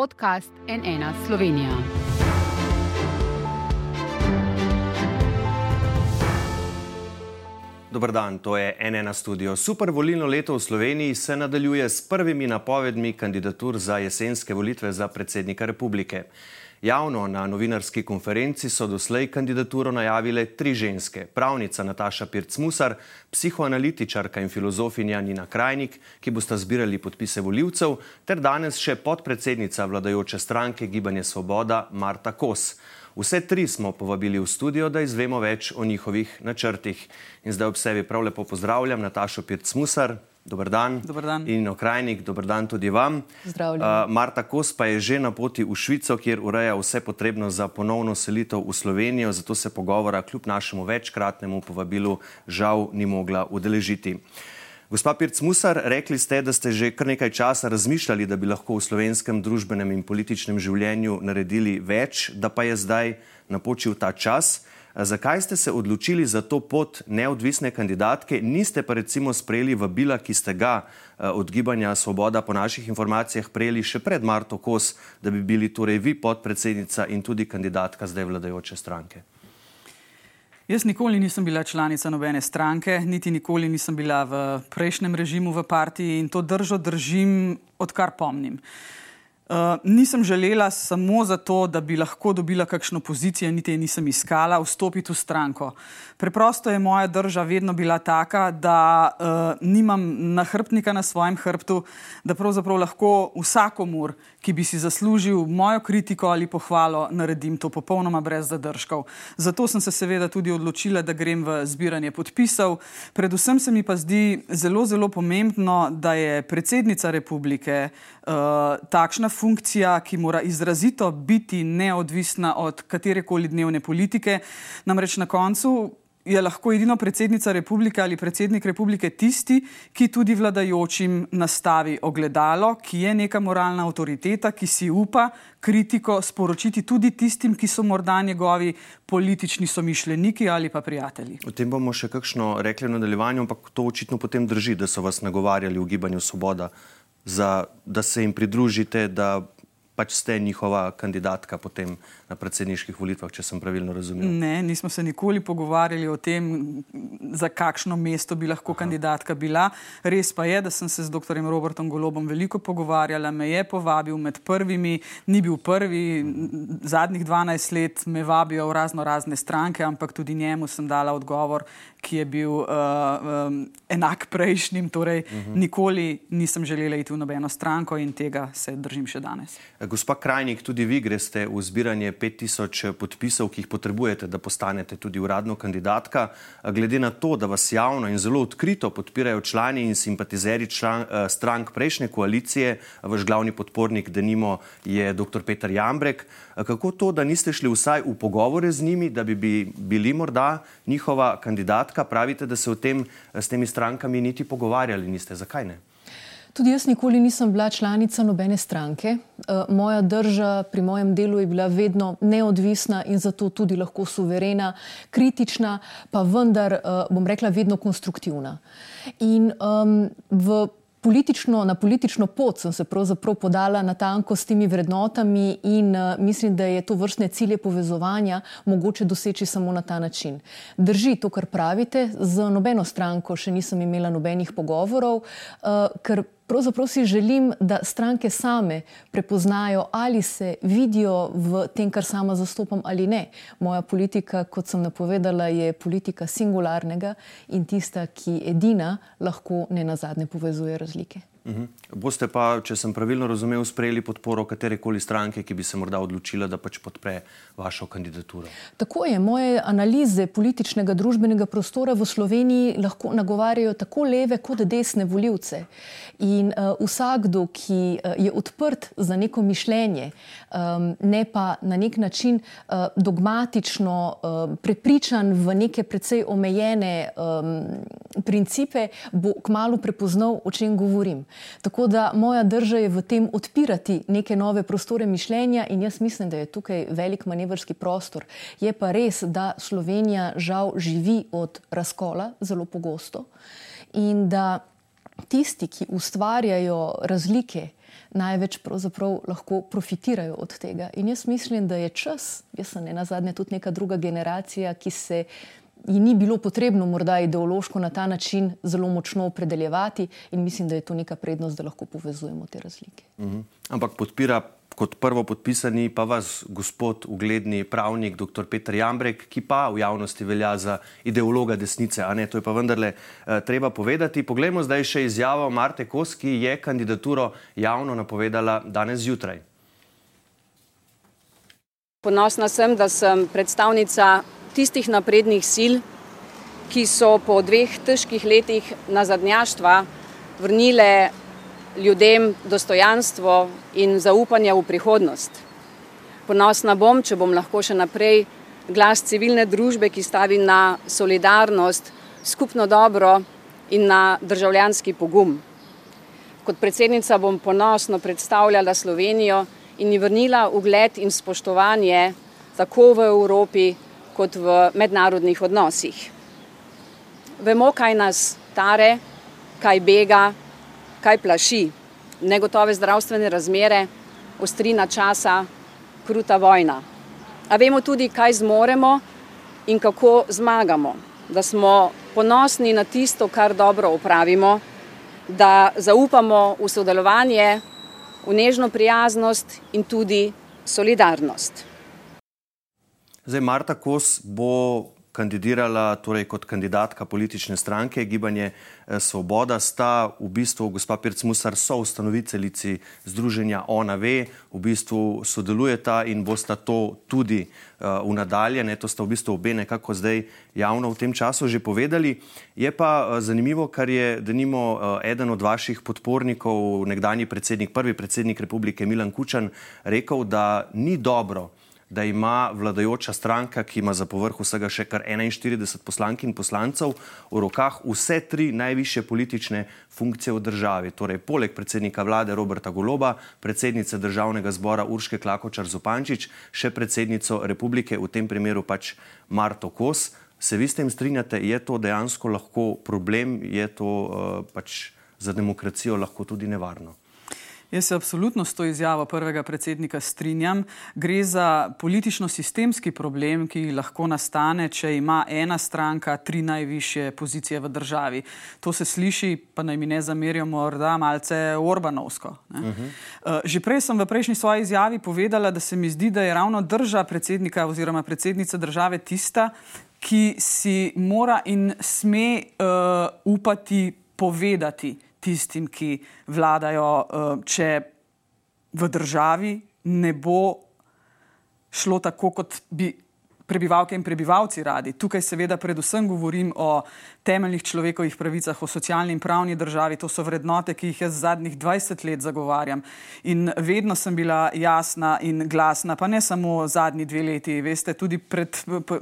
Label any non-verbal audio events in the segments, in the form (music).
podcast NN Slovenija. Dober dan, to je NN studio. Super volilno leto v Sloveniji se nadaljuje s prvimi napovedmi kandidatur za jesenske volitve za predsednika republike. Javno na novinarski konferenci so doslej kandidaturo najavile tri ženske: pravnica Nataša Pirc-Musar, psihoanalitičarka in filozofinja Nina Krajnik, ki bosta zbirali podpise voljivcev, ter danes še podpredsednica vladajoče stranke Gibanje Svoboda Marta Kos. Vse tri smo povabili v studio, da izvemo več o njihovih načrtih. In zdaj ob sebi prav lepo pozdravljam Natašo Pirc-Musar, Dobar dan. Dobar dan. In okrajnik, dober dan tudi vam. Zdravljen. Uh, Marta Kos pa je že na poti v Švico, kjer ureja vse potrebno za ponovno selitev v Slovenijo, zato se pogovora kljub našemu večkratnemu povabilu žal ni mogla udeležiti. Gospa Pirc Musar, rekli ste, da ste že kar nekaj časa razmišljali, da bi lahko v slovenskem družbenem in političnem življenju naredili več, da pa je zdaj napočil ta čas. Zakaj ste se odločili za to pot neodvisne kandidatke, niste pa recimo sprejeli vabila, ki ste ga od Gibanja Svoboda po naših informacijah prejeli še pred Marto Kos, da bi bili torej vi podpredsednica in tudi kandidatka zdaj vladajoče stranke? Jaz nikoli nisem bila članica nobene stranke, niti nikoli nisem bila v prejšnjem režimu v partiji in to držo držim, odkar pomnim. Uh, nisem želela samo zato, da bi lahko dobila kakšno pozicijo, niti je nisem iskala, vstopiti v stranko. Preprosto je moja drža vedno bila taka, da uh, nimam nahrbtnika na svojem hrbtu, da pravzaprav lahko vsakomur, ki bi si zaslužil mojo kritiko ali pohvalo, naredim to popolnoma brez zadržkov. Zato sem se seveda tudi odločila, da grem v zbiranje podpisov. Predvsem se mi pa zdi zelo, zelo pomembno, da je predsednica republike uh, takšna funkcija, ki mora izrazito biti neodvisna od katerekoli dnevne politike. Namreč na koncu je lahko edino predsednica republike ali predsednik republike tisti, ki tudi vladajočim nastavi ogledalo, ki je neka moralna avtoriteta, ki si upa kritiko sporočiti tudi tistim, ki so morda njegovi politični somišljeniki ali pa prijatelji. O tem bomo še kakšno rekli v nadaljevanju, ampak to očitno potem drži, da so vas nagovarjali v gibanju Svoboda, za, da se jim pridružite, da pač ste njihova kandidatka potem na predsedniških volitvah, če sem pravilno razumel. Ne, nismo se nikoli pogovarjali o tem, za kakšno mesto bi lahko Aha. kandidatka bila. Res pa je, da sem se z dr. Robertom Golobom veliko pogovarjala, me je povabil med prvimi, ni bil prvi, zadnjih 12 let me vabijo v razno razne stranke, ampak tudi njemu sem dala odgovor, ki je bil uh, um, enak prejšnjim. Torej, uh mhm. -huh. nikoli nisem želela iti v nobeno stranko in tega se držim še danes. Gospa Krajnik, tudi vi greste v zbiranje 5000 podpisov, ki jih potrebujete, da postanete tudi uradno kandidatka. Glede na to, da vas javno in zelo odkrito podpirajo člani in simpatizeri član, uh, strank prejšnje koalicije, vaš glavni podpornik, da nimo, je dr. Peter Jambrek. Kako to, da niste šli vsaj v pogovore z njimi, da bi bili morda njihova kandidatka? pravite, da se o tem s temi strankami niti pogovarjali niste. Zakaj ne? Tudi jaz nikoli nisem bila članica nobene stranke. Eh, moja drža pri mojem delu je bila vedno neodvisna in zato tudi lahko suverena, kritična, pa vendar, eh, bom rekla, vedno konstruktivna. In um, v Politično, na politično pot sem se pravzaprav podala na tanko s temi vrednotami in uh, mislim, da je to vrstne cilje povezovanja mogoče doseči samo na ta način. Drži to, kar pravite, z nobeno stranko še nisem imela nobenih pogovorov, uh, ker pravzaprav si želim, da stranke same prepoznajo, ali se vidijo v tem, kar sama zastopam, ali ne. Moja politika, kot sem napovedala, je politika singularnega in tista, ki edina lahko ne na zadnje povezuje razlike. Uhum. Boste pa, če sem pravilno razumel, sprejeli podporo katerekoli stranke, ki bi se morda odločila, da pač podpre vašo kandidaturo? Tako je. Moje analize političnega družbenega prostora v Sloveniji lahko nagovarjajo tako leve kot desne voljivce. In uh, vsakdo, ki uh, je odprt za neko mišljenje, um, ne pa na nek način uh, dogmatično uh, prepričan v neke precej omejene um, principe, bo kmalo prepoznal, o čem govorim. Tako da moja drža je v tem odpirati neke nove prostore mišljenja in jaz mislim, da je tukaj velik manevrski prostor. Je pa res, da Slovenija žal živi od razkola zelo pogosto in da tisti, ki ustvarjajo razlike, največ lahko profitirajo od tega. In jaz mislim, da je čas, jaz sem ne na zadnje tudi neka druga generacija, ki se. In ni bilo potrebno morda ideološko na ta način zelo močno opredeljevati, in mislim, da je to neka prednost, da lahko povezujemo te razlike. Uh mhm. -huh. Ampak podpira kot prvo podpisani pa vas, gospod ugledni pravnik, dr. Petr Jambrek, ki pa v javnosti velja za ideologa desnice. Ne, to je pa vendarle eh, treba povedati. Poglejmo zdaj še izjavo Marte Kos, ki je kandidaturo javno napovedala danes zjutraj. Ponosna sem, da sem predstavnica tistih naprednih sil, ki so po dveh težkih letih nazadnjaštva vrnile ljudem dostojanstvo in zaupanje v prihodnost. Ponosna bom, če bom lahko še naprej glas civilne družbe, ki stavi na solidarnost, skupno dobro in na državljanski pogum. Kot predsednica bom ponosno predstavljala Slovenijo in ji vrnila ugled in spoštovanje tako v Evropi kot v mednarodnih odnosih. Vemo, kaj nas tare, kaj bega, kaj plaši, negotove zdravstvene razmere, ostrina časa, kruta vojna. A vemo tudi, kaj zmoremo in kako zmagamo, da smo ponosni na tisto, kar dobro upravimo, da zaupamo v sodelovanje, v nežno prijaznost in tudi solidarnost. Zdaj, Marta Kos bo kandidirala torej kot kandidatka politične stranke Gibanje eh, Svoboda, sta v bistvu gospa Pirc Musar so ustanoviteljici združenja Ona ve, v bistvu sodelujeta in bosta to tudi uh, v nadalje, ne, to sta v bistvu obe nekako zdaj javno v tem času že povedali. Je pa uh, zanimivo, kar je, da nimo uh, eden od vaših podpornikov, nekdani predsednik, prvi predsednik republike Milan Kučan, rekel, da ni dobro, da ima vladajoča stranka, ki ima za povrh vsega še kar 41 poslank in poslancev, v rokah vse tri najviše politične funkcije v državi. Torej, poleg predsednika vlade Roberta Goloba, predsednice državnega zbora Urške Klakočar Zupančič, še predsednico republike, v tem primeru pač Marto Kos. Se vi s tem strinjate, je to dejansko lahko problem, je to uh, pač za demokracijo lahko tudi nevarno? Jaz se absolutno s to izjavo prvega predsednika strinjam. Gre za politično-sistemski problem, ki lahko nastane, če ima ena stranka tri najvišje pozicije v državi. To se sliši, pa naj mi ne zamerijo, morda malce Orbanovsko. Uh mhm. eh, -huh. Že prej sem v prejšnji svoji izjavi povedala, da se mi zdi, da je ravno drža predsednika oziroma predsednica države tista, ki si mora in sme uh, upati povedati tistim, ki vladajo, eh, če v državi ne bo šlo tako, kot bi prebivalke in prebivalci radi. Tukaj seveda predvsem govorim o temeljnih človekovih pravicah, o socialni in pravni državi. To so vrednote, ki jih jaz zadnjih 20 let zagovarjam. In vedno sem bila jasna in glasna, pa ne samo zadnji dve leti. Veste, tudi pred,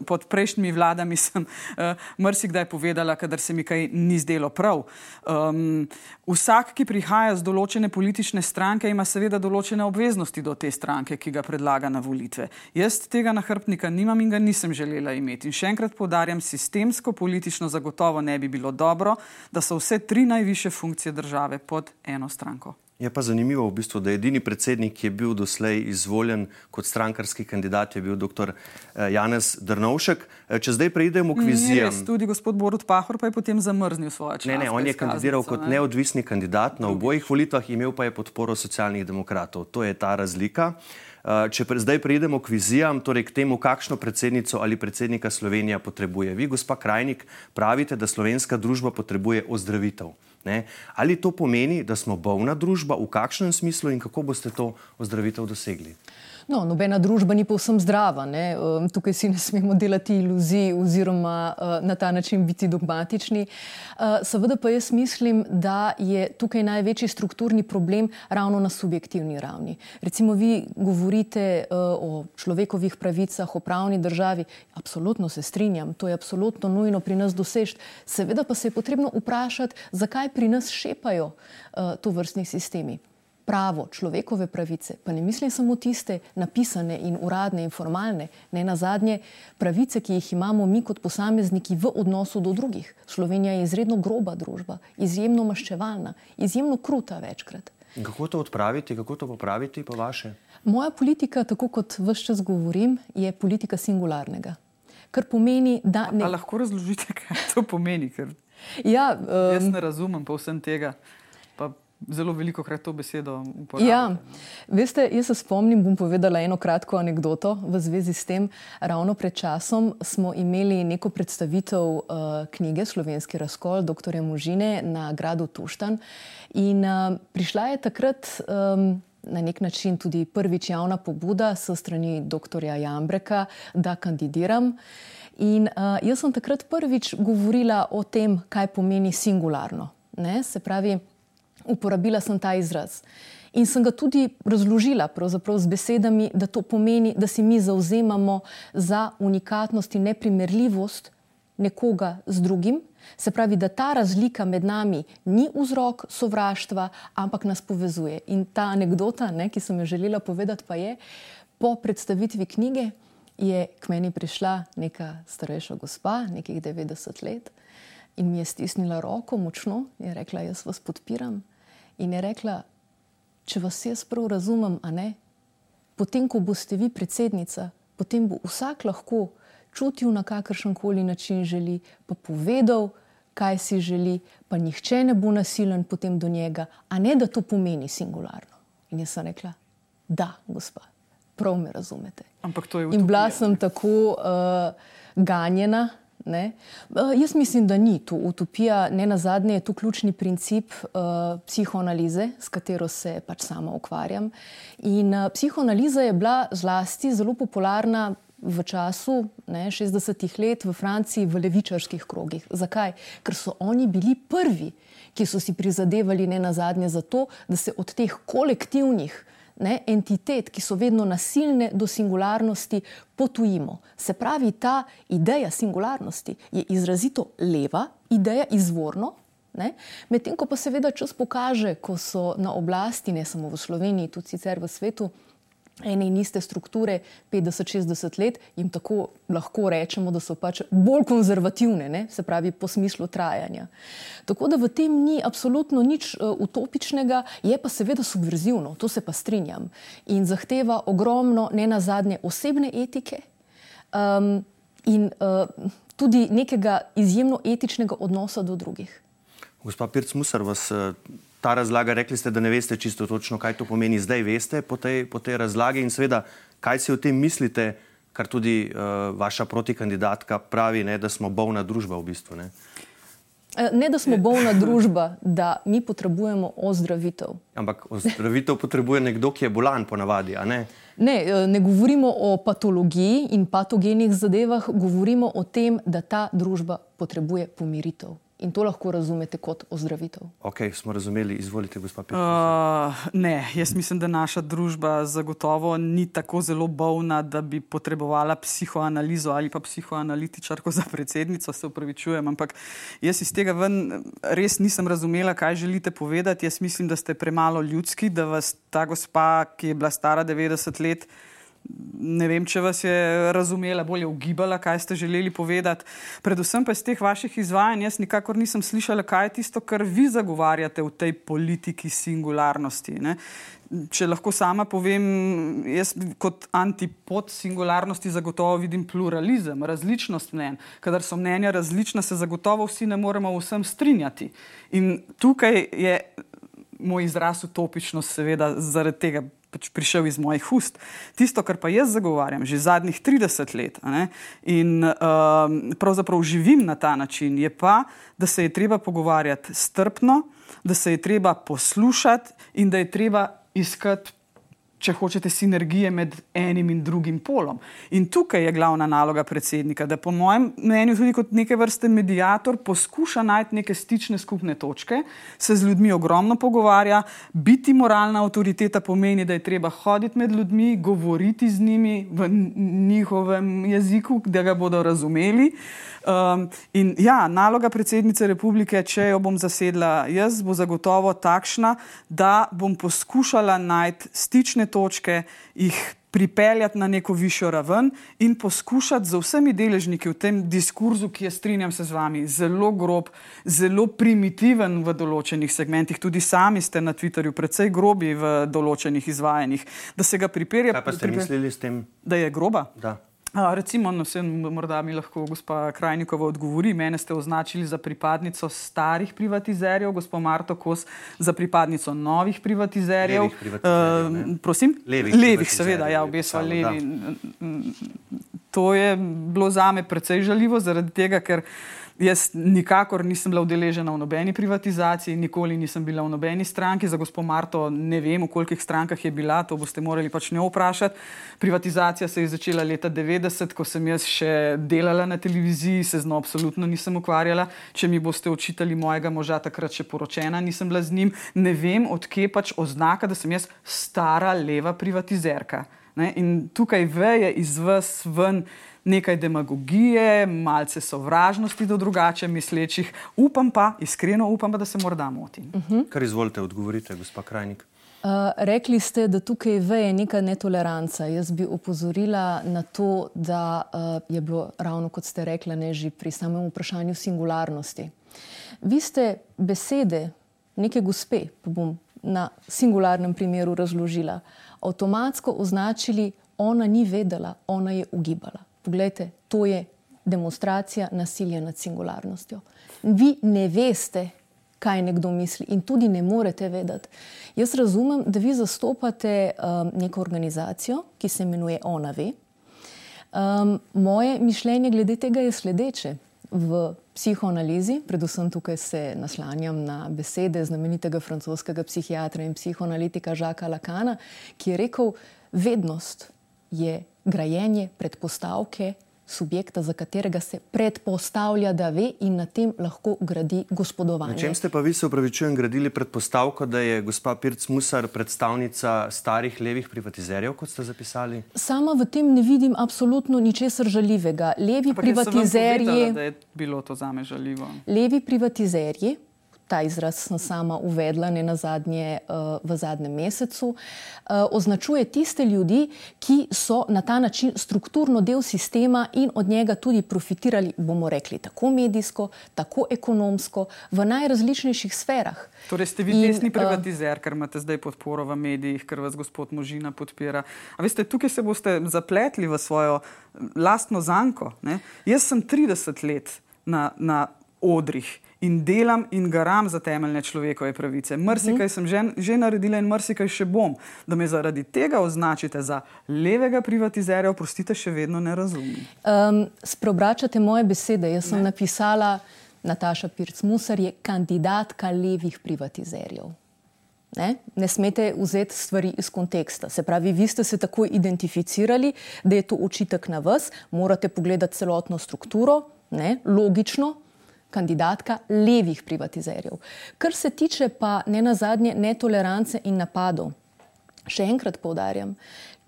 pod prejšnjimi vladami (laughs) sem uh, mrsikdaj povedala, kadar se mi kaj ni zdelo prav. Um, vsak, ki prihaja z določene politične stranke, ima seveda določene obveznosti do te stranke, ki ga predlaga na volitve. Jaz tega nahrbnika nimam in ga nisem želela imeti. In še enkrat povdarjam, sistemsko politično zagotovo ne bi bilo dobro, da so vse tri najviše funkcije države pod eno stranko. Je pa zanimivo, v bistvu, da je edini predsednik, ki je bil doslej izvoljen kot strankarski kandidat, je bil dr. Eh, Janez Drnovšek. Eh, če zdaj preidemo k vizijam. Tudi gospod Borod Pahor pa je potem zamrznil svoje članstvo. Ne, ne, on je kandidiral kot ne? neodvisni kandidat na obojih volitvah, imel pa je podporo socialnih demokratov. To je ta razlika. Eh, če pre, zdaj preidemo k vizijam, torej k temu, kakšno predsednico ali predsednika Slovenija potrebuje. Vi, gospa Krajnik, pravite, da slovenska družba potrebuje ozdravitev. Ne? Ali to pomeni, da smo bolna družba, v kakšnem smislu in kako boste to ozdravitev dosegli? No, nobena družba ni povsem zdrava. Ne? Tukaj si ne smemo delati iluzij oziroma eh, na ta način biti dogmatični. Eh, seveda pa jaz mislim, da je tukaj največji strukturni problem ravno na subjektivni ravni. Recimo vi govorite eh, o človekovih pravicah, o pravni državi. Absolutno se strinjam, to je absolutno nujno pri nas dosežeti. Seveda pa se je potrebno vprašati, zakaj pri nas šepajo to vrstni sistemi pravo, človekove pravice, pa ne mislim samo tiste napisane in uradne in formalne, ne na zadnje pravice, ki jih imamo mi kot posamezniki v odnosu do drugih. Slovenija je izredno groba družba, izjemno maščevalna, izjemno kruta večkrat. Kako to odpraviti, kako to popraviti, po vaše? Moja politika, tako kot vse čas govorim, je politika singularnega. Kar pomeni, da ne. A lahko razložite, kaj to pomeni? Ker ja, um, jaz ne razumem povsem tega. Zelo veliko krat to besedo uporabljam. Ja, veste, jaz se spomnim, bom povedala eno kratko anegdoto v zvezi s tem. Ravno pred časom smo imeli neko predstavitev uh, knjige Slovenski razkol dr. Možine na gradu Tuštan. In uh, prišla je takrat. Um, Na nek način tudi prvič javna pobuda s strani dr. Jambreka, da kandidiram. In uh, jaz sem takrat prvič govorila o tem, kaj pomeni singularno. Ne? Se pravi, uporabila sem ta izraz. In sem ga tudi razložila z besedami, da to pomeni, da se mi zauzemamo za unikatnost in neprimerljivost nekoga z drugim. Se pravi, da ta razlika med nami ni vzrok sovraštva, ampak nas povezuje. In ta anekdota, ne, ki sem jo želela povedati, pa je, po predstavitvi knjige je k meni prišla neka starejša gospa, nekih 90 let, in mi je stisnila roko močno in rekla: Jaz vas podpiram. In je rekla, če vas jaz prav razumem, a ne, potem, ko boste vi predsednica, potem bo vsak lahko čutil na kakršen koli način želi, pa povedal, kaj si želi, pa nihče ne bo nasilen potem do njega, a ne da to pomeni singularno. In jaz sem rekla, da, gospa, prav me razumete. Ampak to je v redu. In bila sem tako uh, ganjena. Ne? Uh, jaz mislim, da ni tu utopija. Ne na zadnje je tu ključni princip uh, psihoanalize, s katero se pač sama ukvarjam. In uh, psihoanaliza je bila zlasti zelo popularna v času ne, 60-ih let v Franciji v levičarskih krogih. Zakaj? Ker so oni bili prvi, ki so si prizadevali ne na zadnje za to, da se od teh kolektivnih ne, entitet, ki so vedno nasilne do singularnosti, potujimo. Se pravi, ta ideja singularnosti je izrazito leva, ideja izvorno. Medtem ko pa seveda čas pokaže, ko so na oblasti, ne samo v Sloveniji, tudi sicer v svetu, ene in iste strukture 50-60 let, jim tako lahko rečemo, da so pač bolj konzervativne, ne? se pravi, po smislu trajanja. Tako da v tem ni absolutno nič uh, utopičnega, je pa seveda subverzivno, to se pa strinjam in zahteva ogromno, ne na zadnje, osebne etike um, in uh, tudi nekega izjemno etičnega odnosa do drugih. Gospa Pirc Musar, vas uh, ta razlaga, rekli ste, da ne veste čisto točno, kaj to pomeni. Zdaj veste po tej, po tej razlagi in seveda, kaj si o tem mislite, kar tudi uh, vaša protikandidatka pravi, ne, da smo bolna družba v bistvu. Ne? Eh, ne, da smo bolna družba, da mi potrebujemo ozdravitev. Ampak ozdravitev potrebuje nekdo, ki je bolan, ponavadi. Ne? Ne, eh, ne govorimo o patologiji in patogenih zadevah, govorimo o tem, da ta družba potrebuje pomiritev. In to lahko razumete kot ozdravitev. Ok, smo razumeli, izvolite, gospod Petr. Uh, ne, jaz mislim, da naša družba zagotovo ni tako zelo bolna, da bi potrebovala psihoanalizo ali pa psihoanalitičarko za predsednico, se upravičujem. Ampak jaz iz tega ven res nisem razumela, kaj želite povedati. Jaz mislim, da ste premalo ljudski, da vas ta gospa, ki je bila stara 90 let, ne vem, če vas je razumela, bolje ugibala, kaj ste želeli povedati. Predvsem pa iz teh vaših izvajanj jaz nikakor nisem slišala, kaj je tisto, kar vi zagovarjate v tej politiki singularnosti. Ne? Če lahko sama povem, jaz kot antipod singularnosti zagotovo vidim pluralizem, različnost mnen. Kadar so mnenja različna, se zagotovo vsi ne moremo vsem strinjati. In tukaj je moj izraz utopičnost, seveda, zaradi tega pač prišel iz mojih ust. Tisto, kar pa jaz zagovarjam že zadnjih 30 let ne, in um, pravzaprav živim na ta način, je pa, da se je treba pogovarjati strpno, da se je treba poslušati in da je treba iskati če hočete, sinergije med enim in drugim polom. In tukaj je glavna naloga predsednika, da po mojem mnenju tudi kot neke vrste medijator poskuša najti neke stične skupne točke, se z ljudmi ogromno pogovarja, biti moralna avtoriteta pomeni, da je treba hoditi med ljudmi, govoriti z njimi v njihovem jeziku, da ga bodo razumeli. Um, in ja, naloga predsednice republike, če jo bom zasedla jaz, bo zagotovo takšna, da bom poskušala najti stične točke, jih pripeljati na neko višjo raven in poskušati z vsemi deležniki v tem diskurzu, ki je, strinjam se z vami, zelo grob, zelo primitiven v določenih segmentih. Tudi sami ste na Twitterju precej grobi v določenih izvajanjih. Da se ga pripelje. Kaj pa ste pripelje, mislili s tem? Da je groba? Da. A, recimo, no, vse, morda mi lahko gospa Krajnikova odgovori. Mene ste označili za pripadnico starih privatizerjev, gospod Marto Kos za pripadnico novih privatizerjev. Levih privatizerjev uh, prosim? Levih, Levih seveda, ja, obe so levi. To je bilo zame precej žaljivo, zaradi tega, ker. Jaz nikakor nisem bila udeležena v nobeni privatizaciji, nikoli nisem bila v nobeni stranki. Za gospod Marto ne vem, v kolikih strankah je bila, to boste morali pač njo vprašati. Privatizacija se je začela leta 90, ko sem jaz še delala na televiziji, se z njo absolutno nisem ukvarjala. Če mi boste očitali mojega moža, takrat še poročena nisem bila z njim. Ne vem, odkje pač oznaka, da sem jaz stara leva privatizerka. Ne? In tukaj veje iz vas ven nekaj demagogije, malce sovražnosti do drugače mislečih. Upam pa, iskreno upam, pa, da se morda motim. Uh mhm. -huh. Kar izvolite, odgovorite, gospa Krajnik. Uh, rekli ste, da tukaj veje neka netoleranca. Jaz bi opozorila na to, da uh, je bilo ravno kot ste rekli, ne že pri samem vprašanju singularnosti. Vi ste besede neke gospe, pa bom na singularnem primeru razložila, avtomatsko označili, ona ni vedela, ona je ugibala. Poglejte, to je demonstracija nasilja nad singularnostjo. Vi ne veste, kaj nekdo misli in tudi ne morete vedeti. Jaz razumem, da vi zastopate um, neko organizacijo, ki se imenuje Ona ve. Um, moje mišljenje glede tega je sledeče. V psihoanalizi, predvsem tukaj se naslanjam na besede znamenitega francoskega psihiatra in psihoanalitika Žaka Lacana, ki je rekel: Vednost je grajenje predpostavke subjekta, za katerega se predpostavlja, da ve in na tem lahko gradi gospodovanje. Na čem ste pa vi, se upravičujem, gradili predpostavko, da je gospa Pirc Musar predstavnica starih levih privatizerjev, kot ste zapisali? Sama v tem ne vidim absolutno ničesar žaljivega. Levi privatizerji. Povedala, da je bilo to zame žaljivo. Levi privatizerji ta izraz sem sama uvedla ne na zadnje uh, v zadnjem mesecu, uh, označuje tiste ljudi, ki so na ta način strukturno del sistema in od njega tudi profitirali, bomo rekli, tako medijsko, tako ekonomsko, v najrazličnejših sferah. Torej ste vi in, desni eh, privatizer, ker imate zdaj podporo v medijih, ker vas gospod Možina podpira. A veste, tukaj se boste zapletli v svojo lastno zanko. Ne? Jaz sem 30 let na, na odrih in delam in garam za temeljne človekove pravice. Mrsikaj -huh. sem že, že naredila in mrsikaj še bom. Da me zaradi tega označite za levega privatizerja, oprostite, še vedno ne razumem. Um, Sprobračate moje besede. Jaz sem ne. napisala, Nataša Pirc-Musar je kandidatka levih privatizerjev. Ne? ne smete vzeti stvari iz konteksta. Se pravi, vi ste se tako identificirali, da je to očitek na vas, morate pogledati celotno strukturo, ne? logično, kandidatka levih privatizerjev. Kar se tiče pa ne na zadnje netolerance in napadov, še enkrat povdarjam,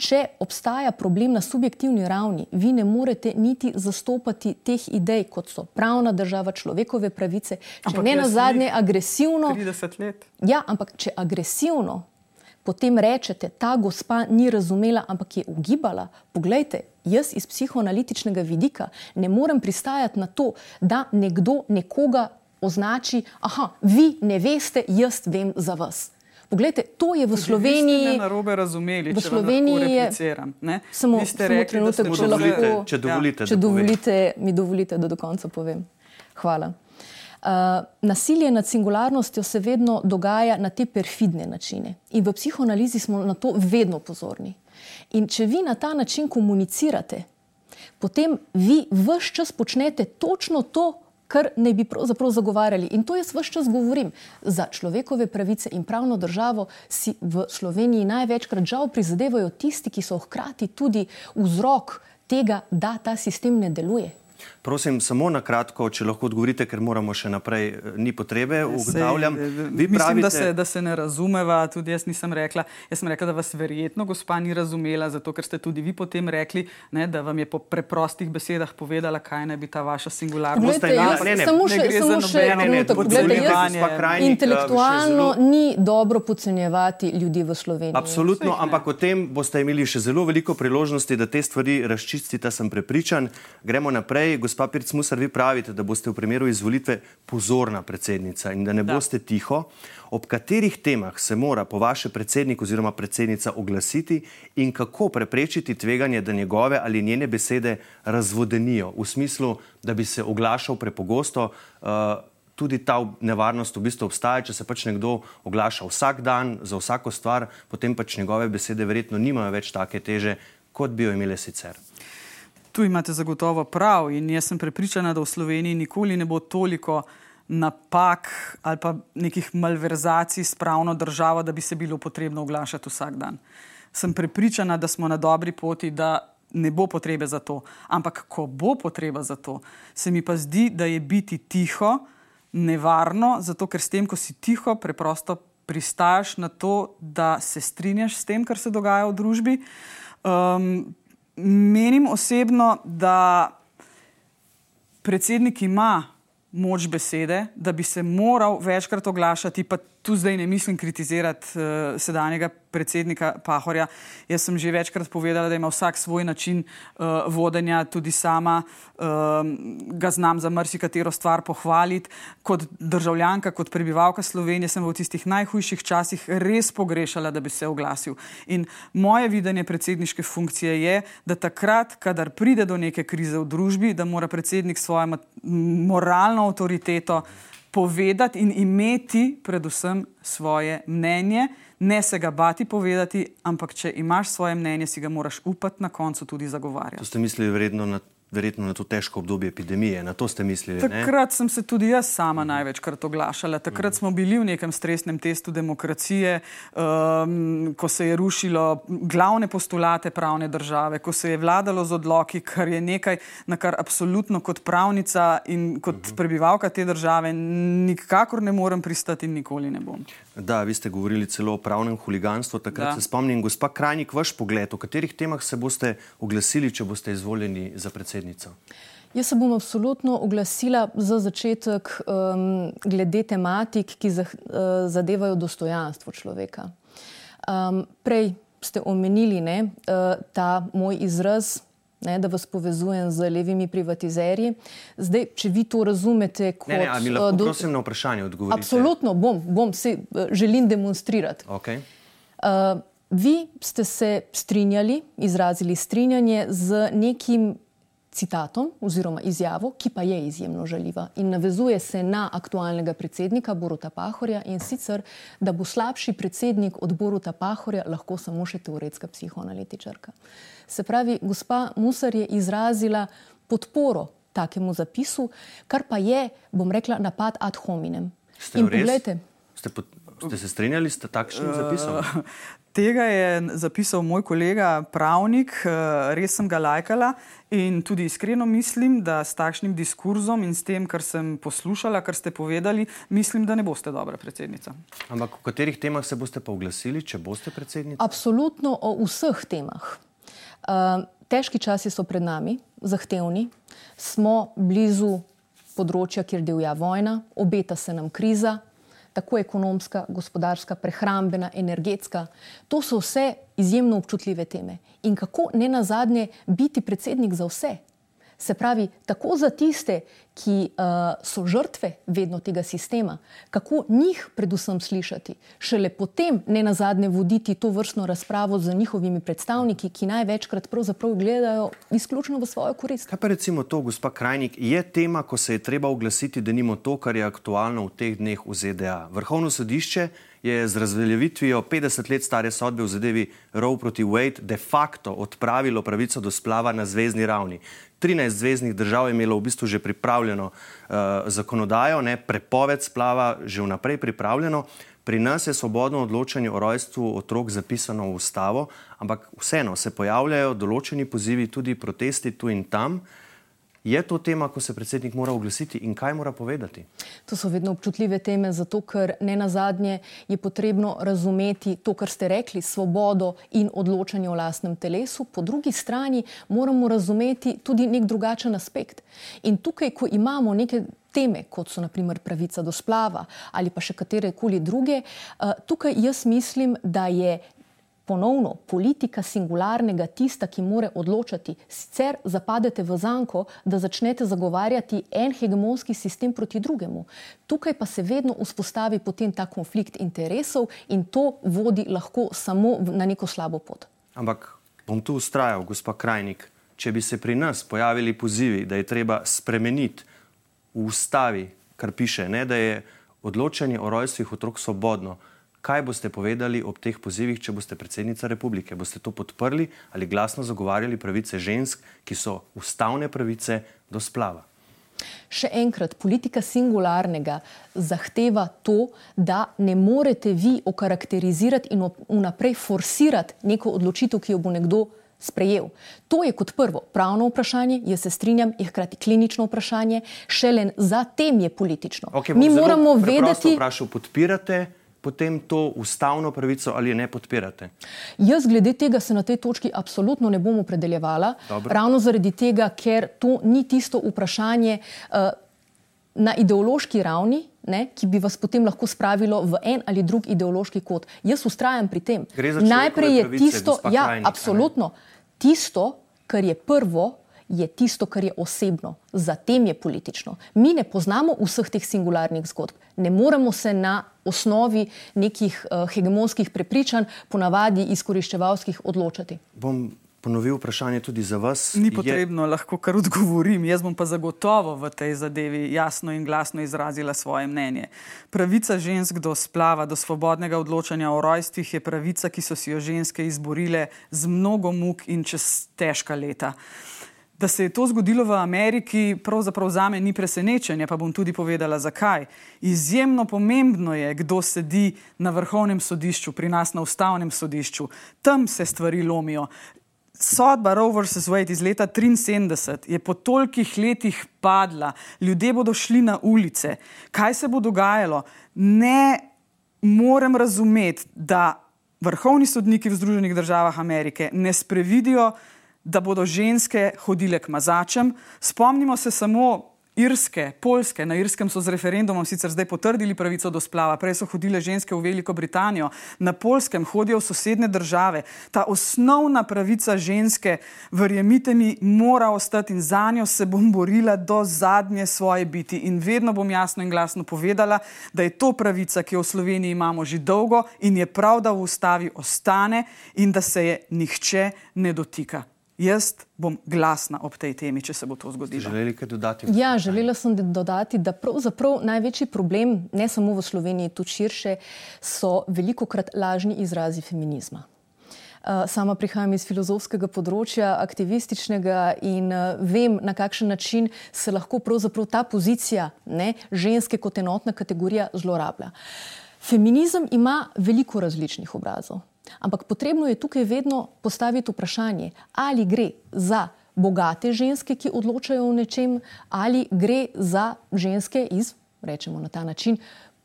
če obstaja problem na subjektivni ravni, vi ne morete niti zastopati teh idej, kot so pravna država, človekove pravice, če ampak ne na zadnje agresivno. 30 let. Ja, ampak če agresivno potem rečete, ta gospa ni razumela, ampak je ugibala. Poglejte, jaz iz psihoanalitičnega vidika ne morem pristajati na to, da nekdo nekoga označi, aha, vi ne veste, jaz vem za vas. Poglejte, to je v Sloveniji. Na robe razumeli, v Sloveniji je samo, samo rekli, trenutek, če lahko. Če dovolite, ja. če dovolite mi dovolite, da do konca povem. Hvala. Uh, nasilje nad singularnostjo se vedno dogaja na te perfidne načine. In v psihoanalizi smo na to vedno pozorni. In če vi na ta način komunicirate, potem vi vse čas počnete točno to, kar ne bi pravzaprav zagovarjali. In to jaz vse čas govorim. Za človekove pravice in pravno državo si v Sloveniji največkrat žal prizadevajo tisti, ki so hkrati tudi vzrok tega, da ta sistem ne deluje. Prosim, samo na kratko, če lahko odgovorite, ker moramo še naprej, eh, ni potrebe, ugotavljam. Eh, mislim, pravite... da, se, da se ne razumeva, tudi jaz nisem rekla. Jaz sem rekla, da vas verjetno gospa ni razumela, zato ker ste tudi vi potem rekli, ne, da vam je po preprostih besedah povedala, kaj naj bi ta vaša singularnost bila. Samo še trenutek, intelektualno zelo... ni dobro podcenjevati ljudi v Sloveniji. Absolutno, ampak o tem boste imeli še zelo veliko priložnosti, da te stvari razčistite, sem prepričan. Gremo naprej. Gospa Pirc Musar, vi pravite, da boste v primeru izvolitve pozorna predsednica in da ne da. boste tiho. Ob katerih temah se mora po vaše predsednik oziroma predsednica oglasiti in kako preprečiti tveganje, da njegove ali njene besede razvodenijo v smislu, da bi se oglašal prepogosto. Uh, Tudi ta nevarnost v bistvu obstaja, če se pač nekdo oglaša vsak dan za vsako stvar, potem pač njegove besede verjetno nimajo več take teže, kot bi jo imele sicer. Tu imate zagotovo prav in jaz sem prepričana, da v Sloveniji nikoli ne bo toliko napak ali pa nekih malverzacij s pravno državo, da bi se bilo potrebno oglašati vsak dan. Sem prepričana, da smo na dobri poti, da ne bo potrebe za to. Ampak, ko bo potreba za to, se mi pa zdi, da je biti tiho nevarno, zato ker s tem, ko si tiho, preprosto pristajaš na to, da se strinjaš s tem, kar se dogaja v družbi. Um, menim osebno, da predsednik ima moč besede, da bi se moral večkrat oglašati, pa tu zdaj ne mislim kritizirati uh, sedanjega predsednika Pahorja. Jaz sem že večkrat povedala, da ima vsak svoj način uh, vodenja, tudi sama uh, ga znam za marsikatero stvar pohvaliti. Kot državljanka, kot prebivalka Slovenije sem v tistih najhujših časih res pogrešala, da bi se oglasil. In moje videnje predsedniške funkcije je, da takrat, kadar pride do neke krize v družbi, da mora predsednik svojo moralno avtoriteto povedati in imeti predvsem svoje mnenje, ne se ga bati povedati, ampak če imaš svoje mnenje, si ga moraš upati na koncu tudi zagovarjati. To ste mislili vredno na verjetno na to težko obdobje epidemije. Na to ste mislili? Takrat ne? sem se tudi jaz sama največkrat oglašala. Takrat smo bili v nekem stresnem testu demokracije, um, ko se je rušilo glavne postulate pravne države, ko se je vladalo z odloki, kar je nekaj, na kar absolutno kot pravnica in kot uh. -huh. prebivalka te države nikakor ne morem pristati in nikoli ne bom. Da, vi ste govorili celo o pravnem huliganstvu. Takrat da. se spomnim, gospa Krajnik, vaš pogled, o katerih temah se boste oglasili, če boste izvoljeni za predsednico? Jaz se bom absolutno oglasila za začetek um, glede tematik, ki zah, uh, zadevajo dostojanstvo človeka. Um, prej ste omenili ne, uh, ta moj izraz ne, da vas povezujem z levimi privatizerji. Zdaj, če vi to razumete kot. Ne, ne, mi lahko, uh, do... prosim, na vprašanje odgovorite. Absolutno, bom, bom se uh, želim demonstrirati. Okay. Uh, vi ste se strinjali, izrazili strinjanje z nekim citatom oziroma izjavo, ki pa je izjemno žaljiva in navezuje se na aktualnega predsednika Boruta Pahorja in sicer, da bo slabši predsednik od Boruta Pahorja lahko samo še teoretska psihoanalitičarka. Se pravi, gospa Musar je izrazila podporo takemu zapisu, kar pa je, bom rekla, napad ad hominem. Ste, in pogledajte. Ste, ste se strinjali s takšnim zapisom? Uh, tega je zapisal moj kolega, pravnik, uh, res sem ga lajkala in tudi iskreno mislim, da s takšnim diskurzom in s tem, kar sem poslušala, kar ste povedali, mislim, da ne boste dobra predsednica. Ampak o katerih temah se boste pa oglasili, če boste predsednica? Absolutno o vseh temah. Uh, težki časi so pred nami, zahtevni, smo blizu področja, kjer divja vojna, obeta se nam kriza, tako ekonomska, gospodarska, prehrambena, energetska. To so vse izjemno občutljive teme. In kako ne na zadnje biti predsednik za vse? Se pravi, tako za tiste, ki uh, so žrtve vedno tega sistema, kako njih predvsem slišati, šele potem ne na zadnje voditi to vrstno razpravo z njihovimi predstavniki, ki največkrat pravzaprav gledajo izključno v svojo korist. Kaj pa recimo to, gospa Krajnik, je tema, ko se je treba oglasiti, da nimo to, kar je aktualno v teh dneh v ZDA. Vrhovno sodišče je z razveljavitvijo 50 let stare sodbe v zadevi Roe proti Wade de facto odpravilo pravico do splava na zvezdni ravni. 13 zvezdnih držav je imelo v bistvu že pripravljeno uh, zakonodajo, ne, prepoved splava že vnaprej pripravljeno. Pri nas je svobodno odločanje o rojstvu otrok zapisano v ustavo, ampak vseeno se pojavljajo določeni pozivi, tudi protesti tu in tam. Je to tema, ko se predsednik mora oglasiti in kaj mora povedati? To so vedno občutljive teme, zato ker ne na zadnje je potrebno razumeti to, kar ste rekli, svobodo in odločanje o lastnem telesu. Po drugi strani moramo razumeti tudi nek drugačen aspekt. In tukaj, ko imamo neke teme, kot so naprimer pravica do splava ali pa še katere koli druge, eh, tukaj jaz mislim, da je ponovno politika singularnega tista, ki more odločati. Sicer zapadete v zanko, da začnete zagovarjati en hegemonski sistem proti drugemu. Tukaj pa se vedno vzpostavi potem ta konflikt interesov in to vodi lahko samo na neko slabo pot. Ampak bom tu ustrajal, gospa Krajnik, če bi se pri nas pojavili pozivi, da je treba spremeniti v ustavi, kar piše, ne, da je odločanje o rojstvih otrok svobodno. Kaj boste povedali ob teh pozivih, če boste predsednica republike? Boste to podprli ali glasno zagovarjali pravice žensk, ki so ustavne pravice do splava? Še enkrat, politika singularnega zahteva to, da ne morete vi okarakterizirati in vnaprej forsirati neko odločitev, ki jo bo nekdo sprejel. To je kot prvo pravno vprašanje, jaz se strinjam, je hkrati klinično vprašanje, šele zatem je politično. Okay, Mi moramo vedeti, vprašal, podpirate potem to ustavno pravico ali ne podpirate? Jaz glede tega se na tej točki absolutno ne bom opredeljevala, Dobro. ravno zaradi tega, ker to ni tisto vprašanje uh, na ideološki ravni, ne, ki bi vas potem lahko spravilo v en ali drug ideološki kot. Jaz ustrajam pri tem. Najprej je pravice, tisto, ja, krajnik, absolutno, tisto, kar je prvo, je tisto, kar je osebno, zatem je politično. Mi ne poznamo vseh teh singularnih zgodb, ne moremo se na osnovi nekih uh, hegemonskih prepričanj, ponavadi izkoriščevalskih, odločati. Bom ponovil vprašanje tudi za vas. Ni potrebno, je... lahko kar odgovorim. Jaz bom pa zagotovo v tej zadevi jasno in glasno izrazila svoje mnenje. Pravica žensk do splava, do svobodnega odločanja o rojstvih je pravica, ki so si jo ženske izborile z mnogo muk in čez težka leta. Da se je to zgodilo v Ameriki, pravzaprav za me ni presenečenje, pa bom tudi povedala, zakaj. Izjemno pomembno je, kdo sedi na vrhovnem sodišču, pri nas na ustavnem sodišču. Tam se stvari lomijo. Sodba Roe vs. Wade iz leta 1973 je po tolikih letih padla, ljudje bodo šli na ulice. Kaj se bo dogajalo? Ne morem razumeti, da vrhovni sodniki v Združenih državah Amerike ne sprevidijo da bodo ženske hodile k mazačem. Spomnimo se samo Irske, Poljske. Na Irskem so z referendumom sicer zdaj potrdili pravico do splava, prej so hodile ženske v Veliko Britanijo, na Poljskem hodijo v sosednje države. Ta osnovna pravica ženske, verjemite mi, mora ostati in za njo se bom borila do zadnje svoje biti. In vedno bom jasno in glasno povedala, da je to pravica, ki jo v Sloveniji imamo že dolgo in je prav, da v ustavi ostane in da se je nihče ne dotika. Jaz bom glasna ob tej temi, če se bo to zgodilo. Želeli kaj dodati? Ja, želela sem dodati, da pravzaprav največji problem, ne samo v Sloveniji, tudi širše, so veliko krat lažni izrazi feminizma. Uh, sama prihajam iz filozofskega področja, aktivističnega in uh, vem, na kakšen način se lahko ta pozicija ne, ženske kot enotna kategorija zlorablja. Feminizem ima veliko različnih obrazov. Ampak potrebno je tukaj vedno postaviti vprašanje, ali gre za bogate ženske, ki odločajo o nečem, ali gre za ženske iz, rečemo na ta način,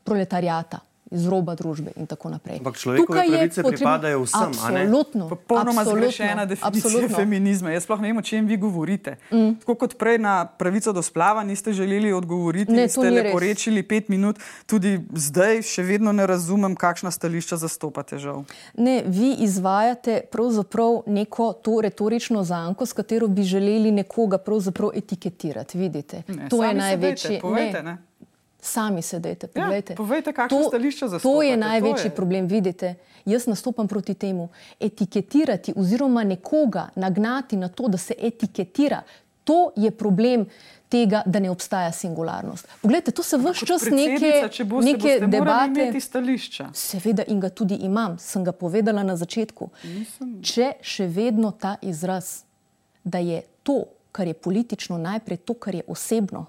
proletarijata iz roba družbe in tako naprej. Ampak človekove pravice potrebno... pripadajo vsem. Absolutno. Popolnoma zgrešena definicija absolutno. feminizma. Jaz sploh ne vem, o čem vi govorite. Mm. Tako kot prej na pravico do splava niste želeli odgovoriti, ne, ste leporečili pet minut, tudi zdaj še vedno ne razumem, kakšna stališča zastopate. Žal. Ne, vi izvajate pravzaprav neko to retorično zanko, s katero bi želeli nekoga pravzaprav etiketirati. Vidite, ne, to je največji. Povejte, ne. Sami sedete, povejte. Ja, povejte, kakšno to, stališče za to je največji to je. problem. Vidite, jaz nastopam proti temu. Etiketirati oziroma nekoga nagnati na to, da se etiketira, to je problem tega, da ne obstaja singularnost. Poglejte, to se vse čas neke, boste, neke boste debate. Seveda in ga tudi imam, sem ga povedala na začetku. Nisem. Če še vedno ta izraz, da je to, kar je politično, najprej to, kar je osebno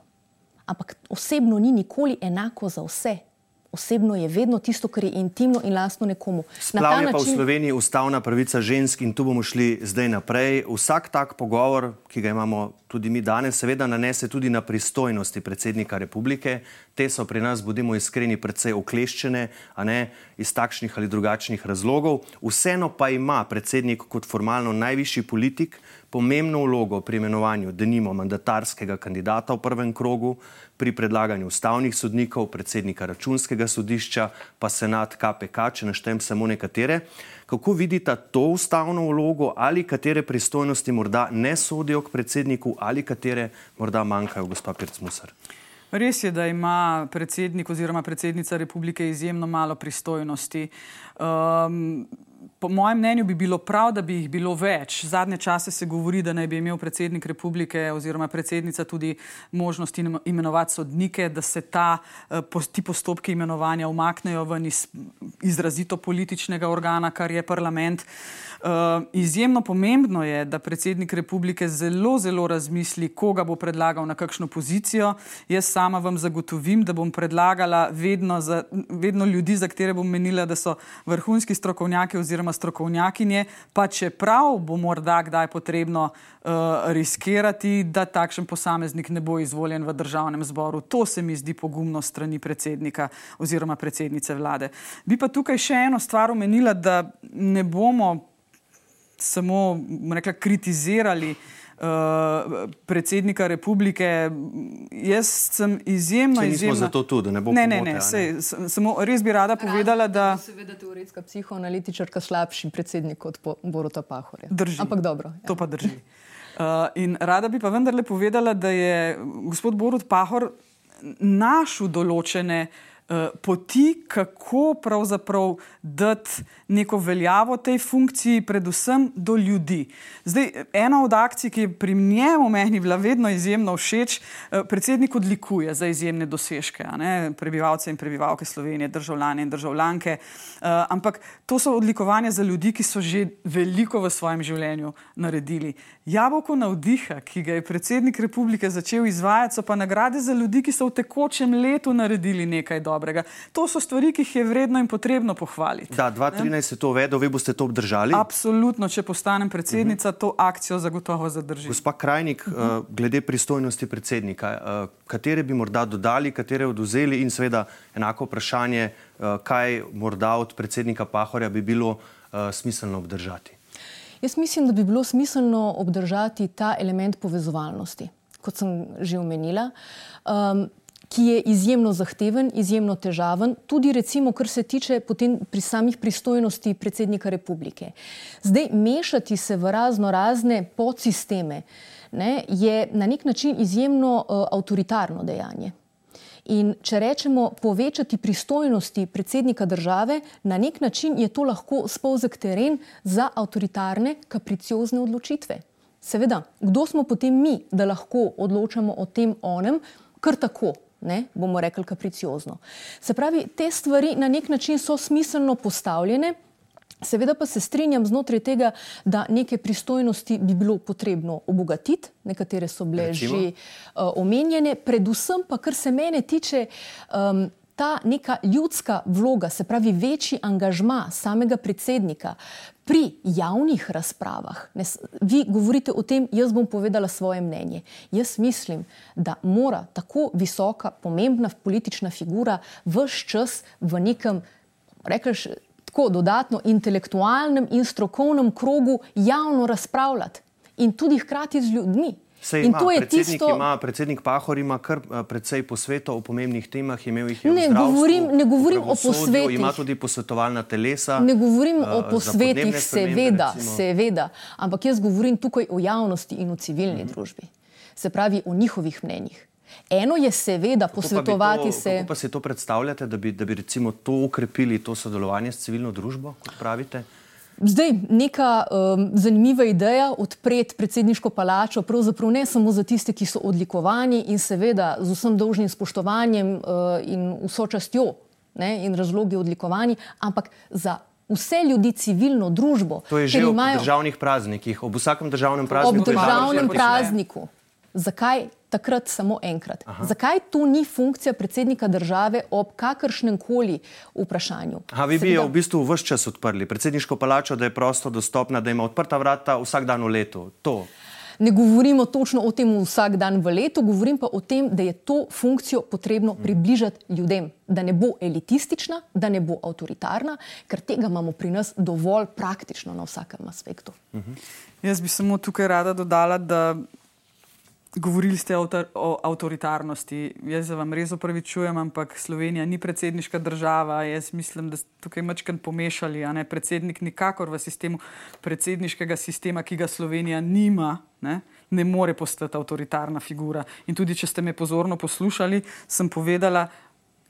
ampak osebno ni nikoli enako za vse. osebno je vedno tisto, kar je intimno in lastno nekomu. Splav je način... pa v Sloveniji ustavna pravica žensk in tu bomo šli zdaj naprej. Vsak tak pogovor, ki ga imamo tudi mi danes, seveda nanese tudi na pristojnosti predsednika republike. Te so pri nas, bodimo iskreni, predvsej okleščene, a ne iz takšnih ali drugačnih razlogov. Vseeno pa ima predsednik kot formalno najvišji politik pomembno vlogo pri imenovanju denimo mandatarskega kandidata v prvem krogu, pri predlaganju ustavnih sodnikov, predsednika računskega sodišča, pa senat KPK, če naštem samo nekatere. Kako vidite to ustavno vlogo ali katere pristojnosti morda ne sodijo k predsedniku ali katere morda manjkajo, gospod Pircmusar? Res je, da ima predsednik oziroma predsednica republike izjemno malo pristojnosti. Um, po mojem mnenju bi bilo prav, da bi jih bilo več. Zadnje čase se govori, da naj bi imel predsednik republike oziroma predsednica tudi možnost imenovati sodnike, da se ta, eh, ti postopki imenovanja umaknejo ven iz izrazito političnega organa, kar je parlament. Uh, izjemno pomembno je, da predsednik republike zelo, zelo razmisli, koga bo predlagal na kakšno pozicijo. Jaz sama vam zagotovim, da bom predlagala vedno, za, vedno ljudi, za katere bom menila, da so vrhunski strokovnjaki oziroma strokovnjakinje, pa čeprav bo morda kdaj potrebno uh, riskirati, da takšen posameznik ne bo izvoljen v državnem zboru. To se mi zdi pogumno strani predsednika oziroma predsednice vlade. Bi pa tukaj še eno stvar omenila, da ne bomo samo rekla, kritizirali uh, predsednika republike. Jaz sem izjemno, sej izjemno. Zato tudi, ne bom ne, ne, ne, sej, samo res bi rada povedala, da. Seveda, teoretska psihoanalitičarka slabši predsednik od Borota Pahorja. Drži. Ampak dobro. Ja. To pa drži. Uh, in rada bi pa vendarle povedala, da je gospod Borut Pahor našel določene uh, poti, kako pravzaprav dati neko veljavo tej funkciji, predvsem do ljudi. Zdaj, ena od akcij, ki je pri njemu meni bila vedno izjemno všeč, eh, predsednik odlikuje za izjemne dosežke, prebivalce in prebivalke Slovenije, državljane in državljanke. Eh, ampak to so odlikovanja za ljudi, ki so že veliko v svojem življenju naredili. Jabolko navdiha, ki ga je predsednik republike začel izvajati, so pa nagrade za ljudi, ki so v tekočem letu naredili nekaj dobrega dobrega. To so stvari, ki jih je vredno in potrebno pohvaliti. Da, 2013 je to uvedel, vi boste to obdržali? Absolutno, če postanem predsednica, uh -huh. to akcijo zagotovo zadržim. Gospa Krajnik, uh -huh. uh, glede pristojnosti predsednika, uh, katere bi morda dodali, katere oduzeli in seveda enako vprašanje, uh, kaj morda od predsednika Pahorja bi bilo smiselno obdržati? Jaz mislim, da bi bilo smiselno obdržati ta element povezovalnosti, kot sem že omenila. Um, ki je izjemno zahteven, izjemno težaven, tudi recimo, kar se tiče potem pri samih pristojnosti predsednika republike. Zdaj, mešati se v razno razne podsisteme ne, je na nek način izjemno uh, avtoritarno dejanje. In če rečemo povečati pristojnosti predsednika države, na nek način je to lahko spolzek teren za avtoritarne, kapriciozne odločitve. Seveda, kdo smo potem mi, da lahko odločamo o tem onem, kar tako, ne, bomo rekli kapriciozno. Se pravi, te stvari na nek način so smiselno postavljene. Seveda pa se strinjam znotraj tega, da neke pristojnosti bi bilo potrebno obogatiti, nekatere so bile Recimo? že uh, omenjene, predvsem pa, kar se mene tiče, um, ta neka ljudska vloga, se pravi večji angažma samega predsednika pri javnih razpravah. Ne, vi govorite o tem, jaz bom povedala svoje mnenje. Jaz mislim, da mora tako visoka, pomembna politična figura vse čas v nekem, rekaš, tako dodatno intelektualnem in strokovnem krogu javno razpravljati in tudi hkrati z ljudmi. Sej in ima, to je predsednik tisto, ima, predsednik Pahor ima kar eh, precej posvetov o pomembnih temah, imel jih je ne, govorim, ne govorim o posvetih. Ima tudi posvetovalna telesa. Ne govorim uh, o posvetih, seveda, seveda, ampak jaz govorim tukaj o javnosti in o civilni mm. družbi. Se pravi, o njihovih mnenjih. Eno je seveda posvetovati to, se. Kako pa si to predstavljate, da bi, da bi recimo to ukrepili, to sodelovanje s civilno družbo, kot pravite? Zdaj, neka um, zanimiva ideja odpreti predsedniško palačo, pravzaprav ne samo za tiste, ki so odlikovani in seveda z vsem dolžnim spoštovanjem uh, in vso častjo ne, in razlogi odlikovani, ampak za vse ljudi, civilno družbo. To je že imajo, ob državnih praznikih, ob vsakem državnem prazniku. Ob državnem prazniku. Zakaj takrat samo enkrat. Aha. Zakaj to ni funkcija predsednika države ob kakršnem koli vprašanju? A vi bi jo v bistvu vse čas odprli, predsedniško palačo, da je prosto dostopna, da ima odprta vrata vsak dan v letu. To. Ne govorimo točno o tem vsak dan v letu, govorim pa o tem, da je to funkcijo potrebno približati ljudem, da ne bo elitistična, da ne bo avtoritarna, ker tega imamo pri nas dovolj praktično na vsakem aspektu. Uh -huh. Jaz bi samo tukaj rada dodala, da Govorili ste o, o avtoritarnosti. Jaz se vam res opravičujem, ampak Slovenija ni predsedniška država. Jaz mislim, da ste tukaj mačken pomešali. Predsednik nikakor v sistemu predsedniškega sistema, ki ga Slovenija nima, ne, ne more postati avtoritarna figura. In tudi, če ste me pozorno poslušali, sem povedala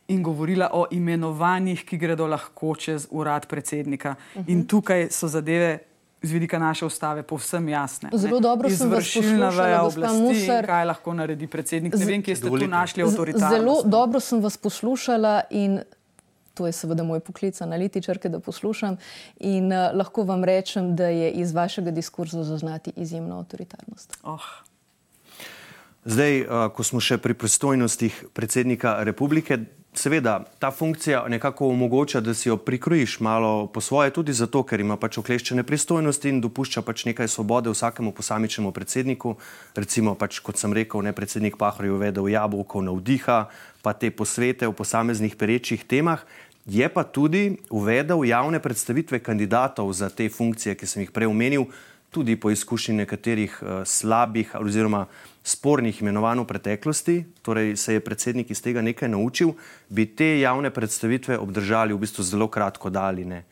in govorila o imenovanjih, ki gredo lahko čez urad predsednika. Uh -huh. In mhm. tukaj so zadeve z vidika naše ustave povsem jasne. Zelo dobro sem vas poslušala, oblasti, Musar, kaj lahko naredi predsednik. Ne vem, kje ste tu našli avtoritarnost. Zelo dobro sem vas poslušala in to je seveda moj poklic analitičarke, da poslušam in uh, lahko vam rečem, da je iz vašega diskurza zaznati izjemno avtoritarnost. Oh. Zdaj, uh, ko smo še pri pristojnostih predsednika republike, Seveda, ta funkcija nekako omogoča, da si jo prikrojiš malo po svoje, tudi zato, ker ima pač okleščene pristojnosti in dopušča pač nekaj svobode vsakemu posamičnemu predsedniku. Recimo, pač, kot sem rekel, ne predsednik Pahor je uvedel jabolko na vdiha, pa te posvete o posameznih perečih temah. Je pa tudi uvedel javne predstavitve kandidatov za te funkcije, ki sem jih prej omenil, tudi po izkušnji nekaterih uh, slabih oziroma spornih imenovanj v preteklosti, torej se je predsednik iz tega nekaj naučil, bi te javne predstavitve obdržali v bistvu zelo kratko daljine.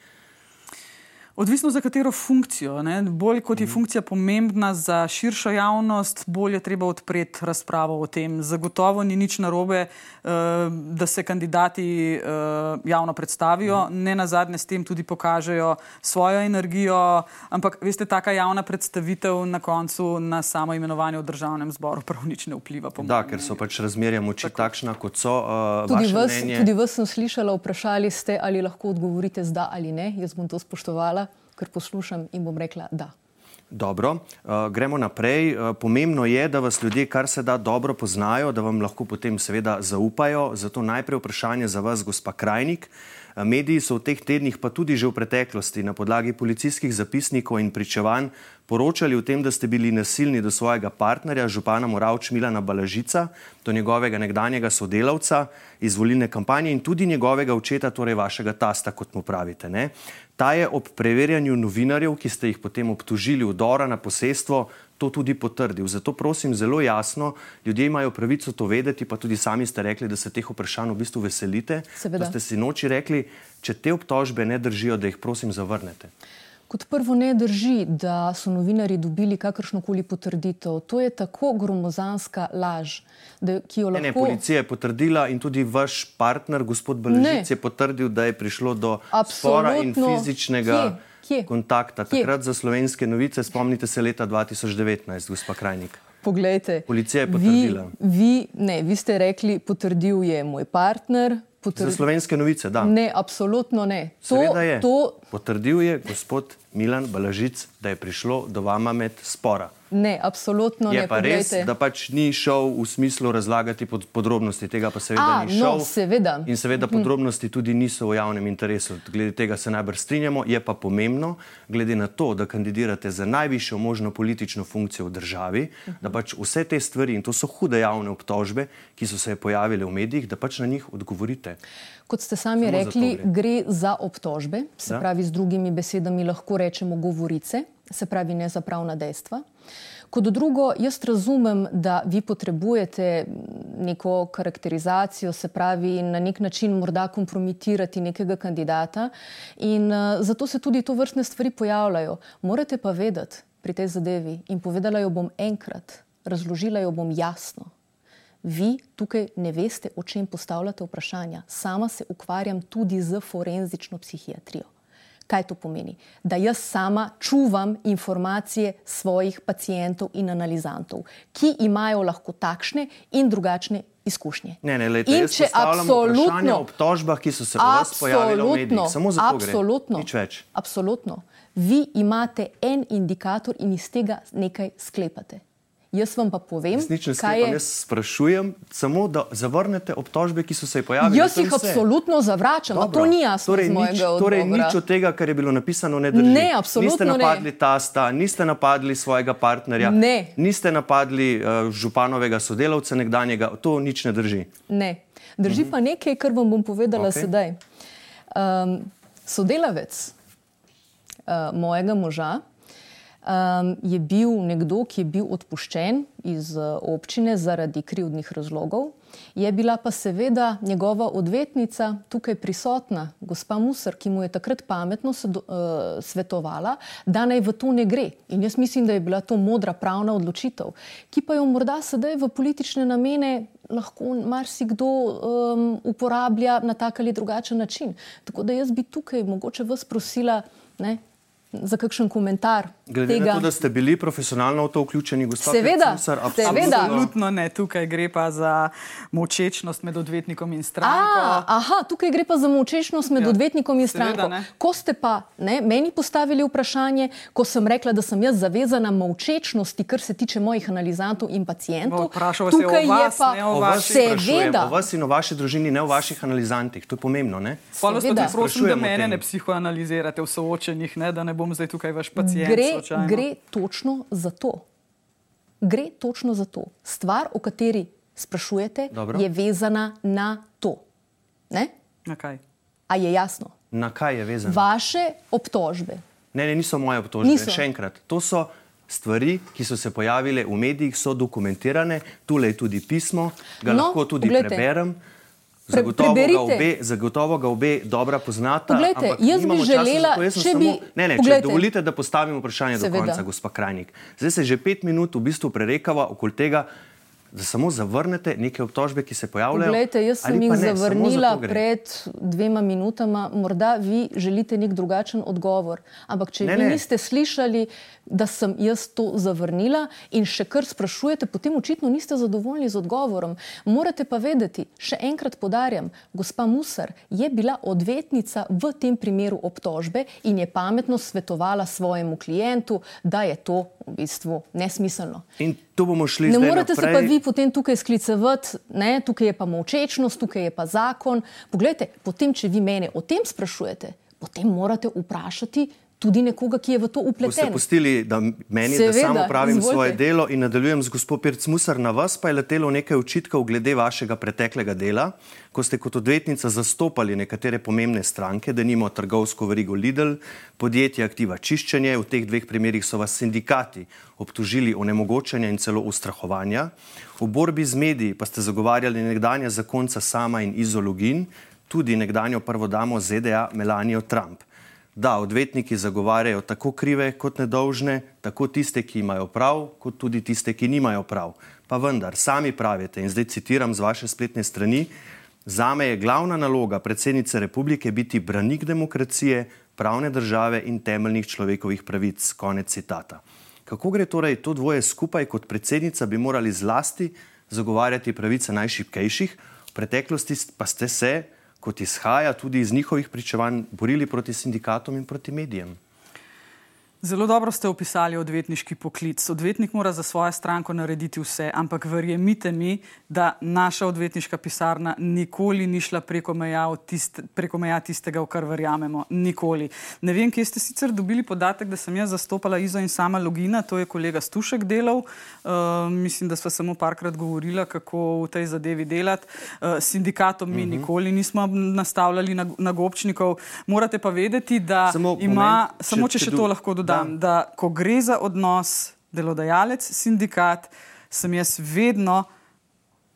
Odvisno za katero funkcijo. Ne? Bolj kot je mhm. funkcija pomembna za širšo javnost, bolj je treba odpreti razpravo o tem. Zagotovo ni nič narobe, uh, da se kandidati uh, javno predstavijo, mhm. ne na zadnje s tem tudi pokažejo svojo energijo, ampak veste, taka javna predstavitev na koncu na samo imenovanje v državnem zboru prav nič ne vpliva. Da, ker so pač razmerja moči Tako. takšna, kot so. Uh, tudi, vas, tudi vas sem slišala, vprašali ste, ali lahko odgovorite z da ali ne. Jaz bom to spoštovala ker poslušam in bom rekla da. Dobro, uh, gremo naprej. Uh, pomembno je, da vas ljudje kar se da dobro poznajo, da vam lahko potem seveda zaupajo. Zato najprej vprašanje za vas, gospa Krajnik. Uh, mediji so v teh tednih, pa tudi že v preteklosti, na podlagi policijskih zapisnikov in pričevanj poročali o tem, da ste bili nasilni do svojega partnerja, župana Moravč Milana Balažica, do njegovega nekdanjega sodelavca iz volilne kampanje in tudi njegovega očeta, torej vašega tasta, kot mu pravite. Ne? Ta je ob preverjanju novinarjev, ki ste jih potem obtožili vdora na posestvo, to tudi potrdil. Zato prosim zelo jasno, ljudje imajo pravico to vedeti, pa tudi sami ste rekli, da se teh vprašanj v bistvu veselite. Seveda. Da ste si noči rekli, če te obtožbe ne držijo, da jih prosim zavrnete. Kot prvo ne drži, da so novinari dobili kakršno koli potrditev. To je tako gromozanska laž, da, ki jo lahko. Ne, ne, policija je potrdila in tudi vaš partner, gospod Beležic, je potrdil, da je prišlo do spora in fizičnega Kje? Kje? kontakta. Kje? Takrat za slovenske novice, spomnite se leta 2019, gospod Krajnik. Poglejte, policija je potrdila. Vi, vi, ne, vi ste rekli, potrdil je moj partner. Potrdil... Za slovenske novice, da. Ne, absolutno ne. To, je. To... Potrdil je gospod Milan Balažic, da je prišlo do vama med spora. Ne, absolutno je ne. Je pa res, da pač ni šel v smislu razlagati pod podrobnosti tega, pa seveda A, ni šel. No, seveda. In seveda mhm. podrobnosti tudi niso v javnem interesu. Glede tega se najbrž strinjamo. Je pa pomembno, glede na to, da kandidirate za najvišjo možno politično funkcijo v državi, da pač vse te stvari, in to so hude javne obtožbe, ki so se pojavile v medijih, da pač na njih odgovorite. Kot ste sami Samo rekli, gre. gre za obtožbe, se da? pravi z drugimi besedami lahko rečemo govorice, se pravi ne za pravna dejstva. Kot drugo, jaz razumem, da vi potrebujete neko karakterizacijo, se pravi na nek način morda kompromitirati nekega kandidata in uh, zato se tudi to vrstne stvari pojavljajo. Morate pa vedeti pri tej zadevi in povedala jo bom enkrat, razložila jo bom jasno vi tukaj ne veste, o čem postavljate vprašanja. Sama se ukvarjam tudi z forenzično psihiatrijo. Kaj to pomeni? Da jaz sama čuvam informacije svojih pacijentov in analizantov, ki imajo lahko takšne in drugačne izkušnje. Ne, ne, lejte, in če absolutno obtožbah, ki so se v vas pojavile v medijih, samo za to absolutno, nič več. Absolutno. Vi imate en indikator in iz tega nekaj sklepate. Jaz vam pa povem, Resnično kaj je. Jaz sprašujem samo, da zavrnete obtožbe, ki so se pojavile. Jaz jih absolutno zavračam, Dobro. to ni jasno torej, nič. Torej, nič od tega, kar je bilo napisano, ne drži. Ne, absolutno niste napadli ne. tasta, niste napadli svojega partnerja, Ne. niste napadli uh, županovega sodelavca nekdanjega, to nič ne drži. Ne. Drži -huh. pa nekaj, kar vam bom povedala okay. sedaj. Um, sodelavec uh, mojega moža um, je bil nekdo, ki je bil odpuščen iz uh, občine zaradi krivdnih razlogov. Je bila pa seveda njegova odvetnica tukaj prisotna, gospa Musar, ki mu je takrat pametno sedo, uh, svetovala, da naj v to ne gre. In jaz mislim, da je bila to modra pravna odločitev, ki pa jo morda sedaj v politične namene lahko marsikdo um, uporablja na tak ali drugačen način. Tako da jaz bi tukaj mogoče vas prosila ne, za kakšen komentar. Glede tega. na to, da ste bili profesionalno v to vključeni, gospod Seveda, Pecusar, seveda. Absolutno ne, tukaj gre pa za močečnost med odvetnikom in stranko. A, aha, tukaj gre pa za močečnost med Ja, odvetnikom in seveda, stranko. ne. Ko ste pa ne, meni postavili vprašanje, ko sem rekla, da sem jaz zavezana močečnosti, kar se tiče mojih analizantov in pacijentov, Vprašal vas je o tukaj vas, je pa ne o vas seveda. O vas in o vaši družini, ne o vaših analizantih. To je pomembno, ne? Hvala, Seveda. da prosim, da mene ne psihoanalizirate v soočenjih, ne, da ne bom zdaj tukaj vaš pacijent. Gre, slučajno. gre točno za to. Gre točno za to. Stvar, o kateri sprašujete, Dobro. je vezana na to. Ne? Na kaj? A je jasno? Na kaj je vezano? Vaše obtožbe. Ne, ne, niso moje obtožbe. Niso. Še enkrat, to so stvari, ki so se pojavile v medijih, so dokumentirane. Tule je tudi pismo, ga No, lahko tudi poglejte. preberem. Pre- Zagotovo ga, preberite. obe, zagotovo ga obe dobro poznata. Poglejte, jaz bi želela, to, jaz če samo, bi- Ne, ne, če poglejte. dovolite, da postavim vprašanje do Seveda. konca, gospa Krajnik. Zdaj se že pet minut v bistvu prerekava okoli tega, da samo zavrnete neke obtožbe, ki se pojavljajo. Poglejte, jaz sem jih ne, zavrnila pred dvema minutama, morda vi želite nek drugačen odgovor. Ampak če Ne, vi ne. niste slišali, da sem jaz to zavrnila in še kar sprašujete, potem očitno niste zadovoljni z odgovorom. Morate pa vedeti, še enkrat podarjam, gospa Musar je bila odvetnica v tem primeru obtožbe in je pametno svetovala svojemu klientu, da je to v bistvu nesmiselno. In tu bomo šli Ne morete se naprej. pa vi potem tukaj sklicevati, ne, tukaj je pa molčečnost, tukaj je pa zakon. Poglejte, potem, če vi mene o tem sprašujete, potem morate vprašati tudi nekoga, ki je v to upleten. pustili, da meni, Seveda, da samo pravim izvolite. svoje delo in nadaljujem z gospod Pirc Musar. Na vas pa je letelo nekaj očitkov glede vašega preteklega dela, ko ste kot odvetnica zastopali nekatere pomembne stranke, da nimo trgovsko verigo Lidl, podjetje Aktiva Čiščenje. V teh dveh primerih so vas sindikati obtožili onemogočanja in celo ustrahovanja. V borbi z mediji pa ste zagovarjali nekdanja zakonca Sama in Izologin, tudi nekdanjo prvo damo ZDA Melanijo Trump. Da, odvetniki zagovarjajo tako krive kot nedolžne, tako tiste, ki imajo prav, kot tudi tiste, ki nimajo prav. Pa vendar, sami pravite, in zdaj citiram z vaše spletne strani, zame je glavna naloga predsednice republike biti branik demokracije, pravne države in temeljnih človekovih pravic. Konec citata. Kako gre torej to dvoje skupaj, kot predsednica bi morali zlasti zagovarjati pravice najšipkejših, v preteklosti pa ste se kot izhaja tudi iz njihovih pričevanj, borili proti sindikatom in proti medijem. Zelo dobro ste opisali odvetniški poklic. Odvetnik mora za svojo stranko narediti vse, ampak verjemite mi, da naša odvetniška pisarna nikoli ni šla preko meja, tiste, preko meja tistega, v kar verjamemo. Nikoli. Ne vem, kje ste sicer dobili podatek, da sem jaz zastopala Izo in sama Logina, to je kolega Stušek delal. Uh, mislim, da sva samo parkrat govorila, kako v tej zadevi delati. Uh, sindikatom mi uh -huh. nikoli nismo nastavljali na, na gobčnikov. Morate pa vedeti, da Samo ima, moment, samo če- če če še do- to lahko dodam, da. da, da ko gre za odnos delodajalec-sindikat, sem jaz vedno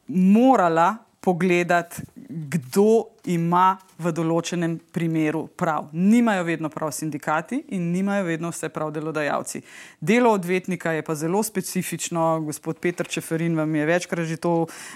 morala pogledati, kdo ima v določenem primeru prav. Nimajo vedno prav sindikati in nimajo vedno vse prav delodajalci. Delo odvetnika je pa zelo specifično. Gospod Petr Čeferin vam je večkrat že to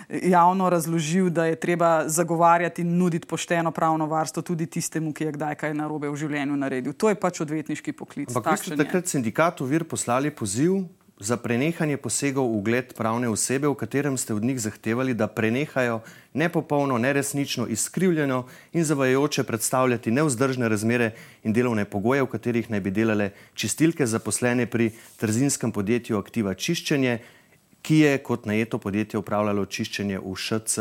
javno razložil, da je treba zagovarjati in nuditi pošteno pravno varstvo tudi tistemu, ki je kdaj kaj narobe v življenju naredil. To je pač odvetniški poklic. Ampak vi ste takrat sindikatu vir poslali poziv za prenehanje posegov v ugled pravne osebe, v katerem ste od njih zahtevali, da prenehajo nepopolno, neresnično, izkrivljeno in zavajajoče predstavljati neuzdržne razmere in delovne pogoje, v katerih naj bi delale čistilke zaposlene pri trzinskem podjetju Aktiva Čiščenje. ki je kot najeto podjetje upravljalo čiščenje v ŠC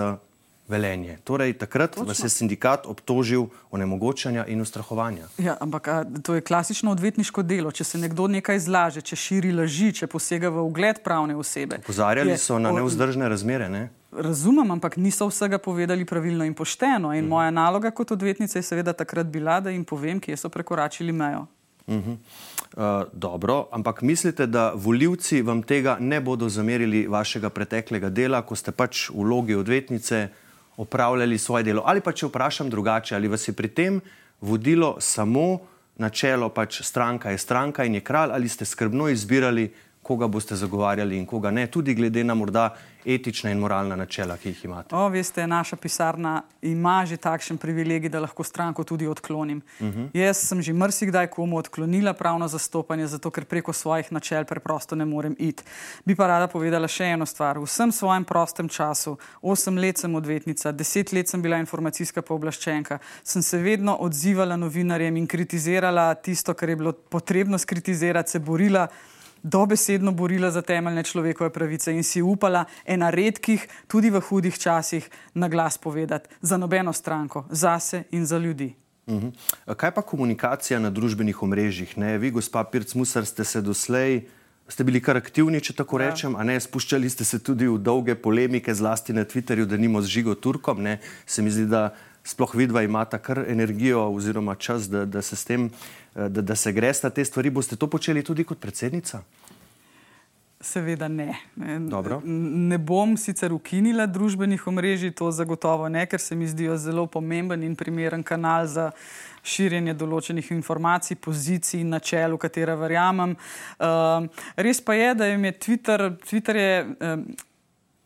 velenje. Torej, takrat Točno. vas je sindikat obtožil onemogočanja in ustrahovanja. Ja, ampak a, to je klasično odvetniško delo. Če se nekdo nekaj zlaže, če širi laži, če posega v ugled pravne osebe. Pozarjali so na neuzdržne razmere. Ne? Razumem, ampak niso vsega povedali pravilno in pošteno. In mm. moja naloga kot odvetnica je seveda takrat bila, da jim povem, kje so prekoračili mejo. Mm -hmm. uh, dobro, ampak mislite, da voljivci vam tega ne bodo zamerili vašega preteklega dela, ko ste pač v vlogi odvetnice opravljali svoje delo? Ali pa če vprašam drugače, ali vas je pri tem vodilo samo načelo, pač stranka je stranka in je kralj, ali ste skrbno izbirali, koga boste zagovarjali in koga ne, tudi glede na morda etična in moralna načela, ki jih imate. O, veste, naša pisarna ima že takšen privilegij, da lahko stranko tudi odklonim. Uh mhm. -huh. Jaz sem že mrsikdaj komu odklonila pravno zastopanje, zato ker preko svojih načel preprosto ne morem iti. Bi pa rada povedala še eno stvar. V vsem svojem prostem času, osem let sem odvetnica, deset let sem bila informacijska pooblaščenka, sem se vedno odzivala novinarjem in kritizirala tisto, kar je bilo potrebno skritizirati, se borila dobesedno borila za temeljne človekove pravice in si upala ena redkih, tudi v hudih časih, na glas povedati za nobeno stranko, zase in za ljudi. Uh. -huh. Kaj pa komunikacija na družbenih omrežjih? Ne? Vi, gospa Pirc Musar, ste se doslej. Ste bili kar aktivni, če tako ja. rečem, a ne spuščali ste se tudi v dolge polemike, zlasti na Twitterju, da nimo z žigo Turkom. Ne? Se mi zdi, da sploh vidva imata kar energijo oziroma čas, da, da se s tem, da, da se gresta te stvari. Boste to počeli tudi kot predsednica? Seveda ne. Dobro. Ne bom sicer ukinila družbenih omrežij, to zagotovo ne, ker se mi zdijo zelo pomemben in primeren kanal za širjenje določenih informacij, pozicij in načel, v katera verjamem. Uh, res pa je, da je Twitter, Twitter je.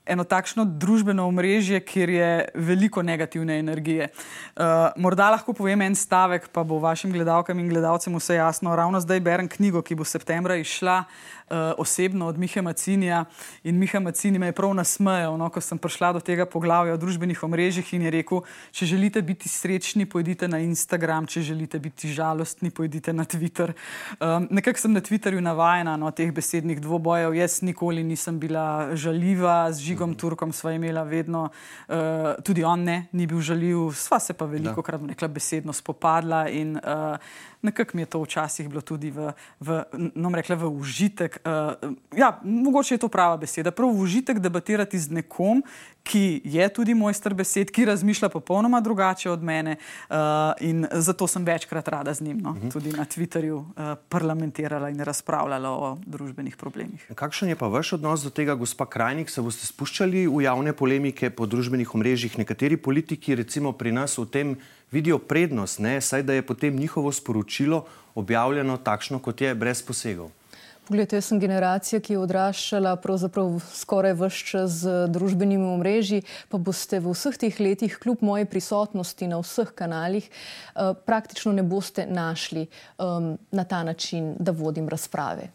Eno takšno družbeno omrežje, kjer je veliko negativne energije. Uh, morda lahko povem en stavek, pa bo vašim gledalkam in gledalcem vse jasno. Ravno zdaj berem knjigo, ki bo septembra išla uh, osebno od Miha Macinija in Miha Macini me je prav nasmejal, no, ko sem prišla do tega poglavja o družbenih omrežjih in je rekel, če želite biti srečni, pojdite na Instagram, če želite biti žalostni, pojdite na Twitter. Um, Nekako sem na Twitterju navajena no, teh besednih dvobojev. Jaz nikoli nisem bila žaljiva žigom. Turkom sva imela vedno, uh, tudi on ne, ni bil žaljiv, sva se pa veliko krat, rekla, besedno spopadla in uh, nekako mi je to včasih bilo tudi v, v, no, rekla, v užitek. Uh, ja, mogoče je to prava beseda, prav užitek debatirati z nekom, ki je tudi mojster besed, ki razmišlja popolnoma drugače od mene uh, in zato sem večkrat rada z njim, no, uh mhm. -huh. tudi na Twitterju, uh, parlamentirala in razpravljala o družbenih problemih. Kakšen je pa vaš odnos do tega, gospa Krajnik, se boste spuščali v javne polemike po družbenih omrežjih? Nekateri politiki, recimo pri nas, v tem vidijo prednost, ne, saj da je potem njihovo sporočilo objavljeno takšno, kot je, brez posegov. Poglejte, jaz sem generacija, ki je odraščala pravzaprav skoraj vse čas z družbenimi omrežji, pa boste v vseh teh letih, kljub moji prisotnosti na vseh kanalih, eh, praktično ne boste našli um, na ta način, da vodim razprave.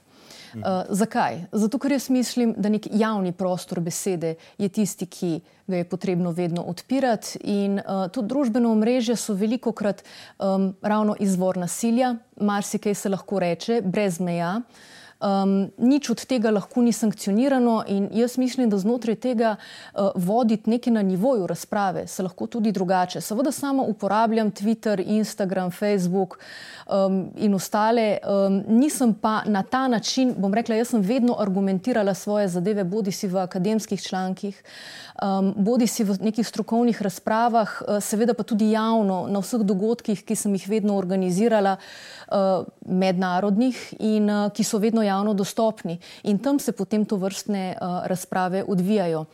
Uh, zakaj? Zato, ker jaz mislim, da nek javni prostor besede je tisti, ki ga je potrebno vedno odpirati. In uh, tudi družbeno omrežje so veliko krat um, ravno izvor nasilja, marsikaj se lahko reče, brez meja. Uh, Um, nič od tega lahko ni sankcionirano, in jaz mislim, da znotraj tega uh, voditi nekaj na nivoju razprave se lahko tudi drugače. Seveda sama uporabljam Twitter, Instagram, Facebook um, in ostale, um, nisem pa na ta način, bom rekla, jaz sem vedno argumentirala svoje zadeve, bodi si v akademskih člankih, um, bodi si v nekih strokovnih razpravah, uh, seveda pa tudi javno na vseh dogodkih, ki sem jih vedno organizirala, uh, mednarodnih in uh, ki so vedno javni javno dostopni in tam se potem to vrstne uh, razprave odvijajo.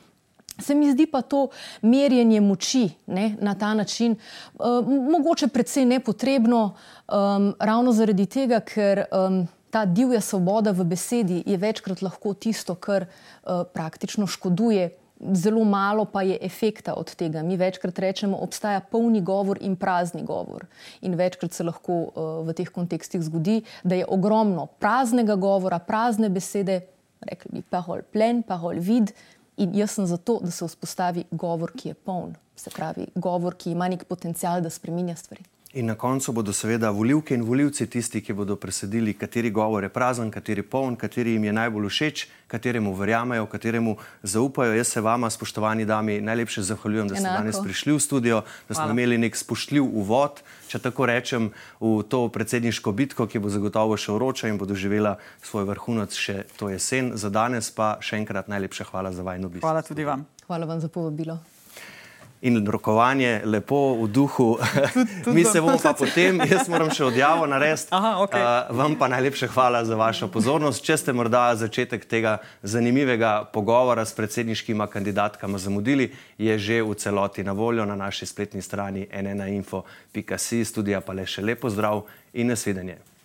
Se mi zdi pa to merjenje moči ne, na ta način uh, mogoče predvsej nepotrebno, um, ravno zaradi tega, ker um, ta divja svoboda v besedi je večkrat lahko tisto, kar uh, praktično škoduje zelo malo pa je efekta od tega. Mi večkrat rečemo, obstaja polni govor in prazni govor. In večkrat se lahko uh, v teh kontekstih zgodi, da je ogromno praznega govora, prazne besede, rekli bi pahol plen, pahol vid. In jaz sem zato, da se vzpostavi govor, ki je poln. Se pravi, govor, ki ima nek potencial, da spremenja stvari. In na koncu bodo seveda volivke in volivci tisti, ki bodo presedili, kateri govor je prazen, kateri poln, kateri jim je najbolj všeč, kateremu verjamejo, kateremu zaupajo. Jaz se vama, spoštovani dami, najlepše zahvaljujem, da ste Enako. danes prišli v studio, da smo Hvala. imeli nek spoštljiv uvod, če tako rečem, v to predsedniško bitko, ki bo zagotovo še vroča in bo doživela svoj vrhunec še to jesen. Za danes pa še enkrat najlepša hvala za vajno obisk. Hvala tudi vam. Hvala vam za povabilo. In rokovanje lepo v duhu. (laughs) tudi Mi vam. se bomo pa potem, jaz moram še odjavo narediti. Aha, okej. Uh, vam pa najlepša hvala za vašo pozornost. Če ste morda začetek tega zanimivega pogovora s predsedniškima kandidatkama zamudili, je že v celoti na voljo na naši spletni strani nnainfo.si. Studija pa le še lepo zdrav in nasvidenje.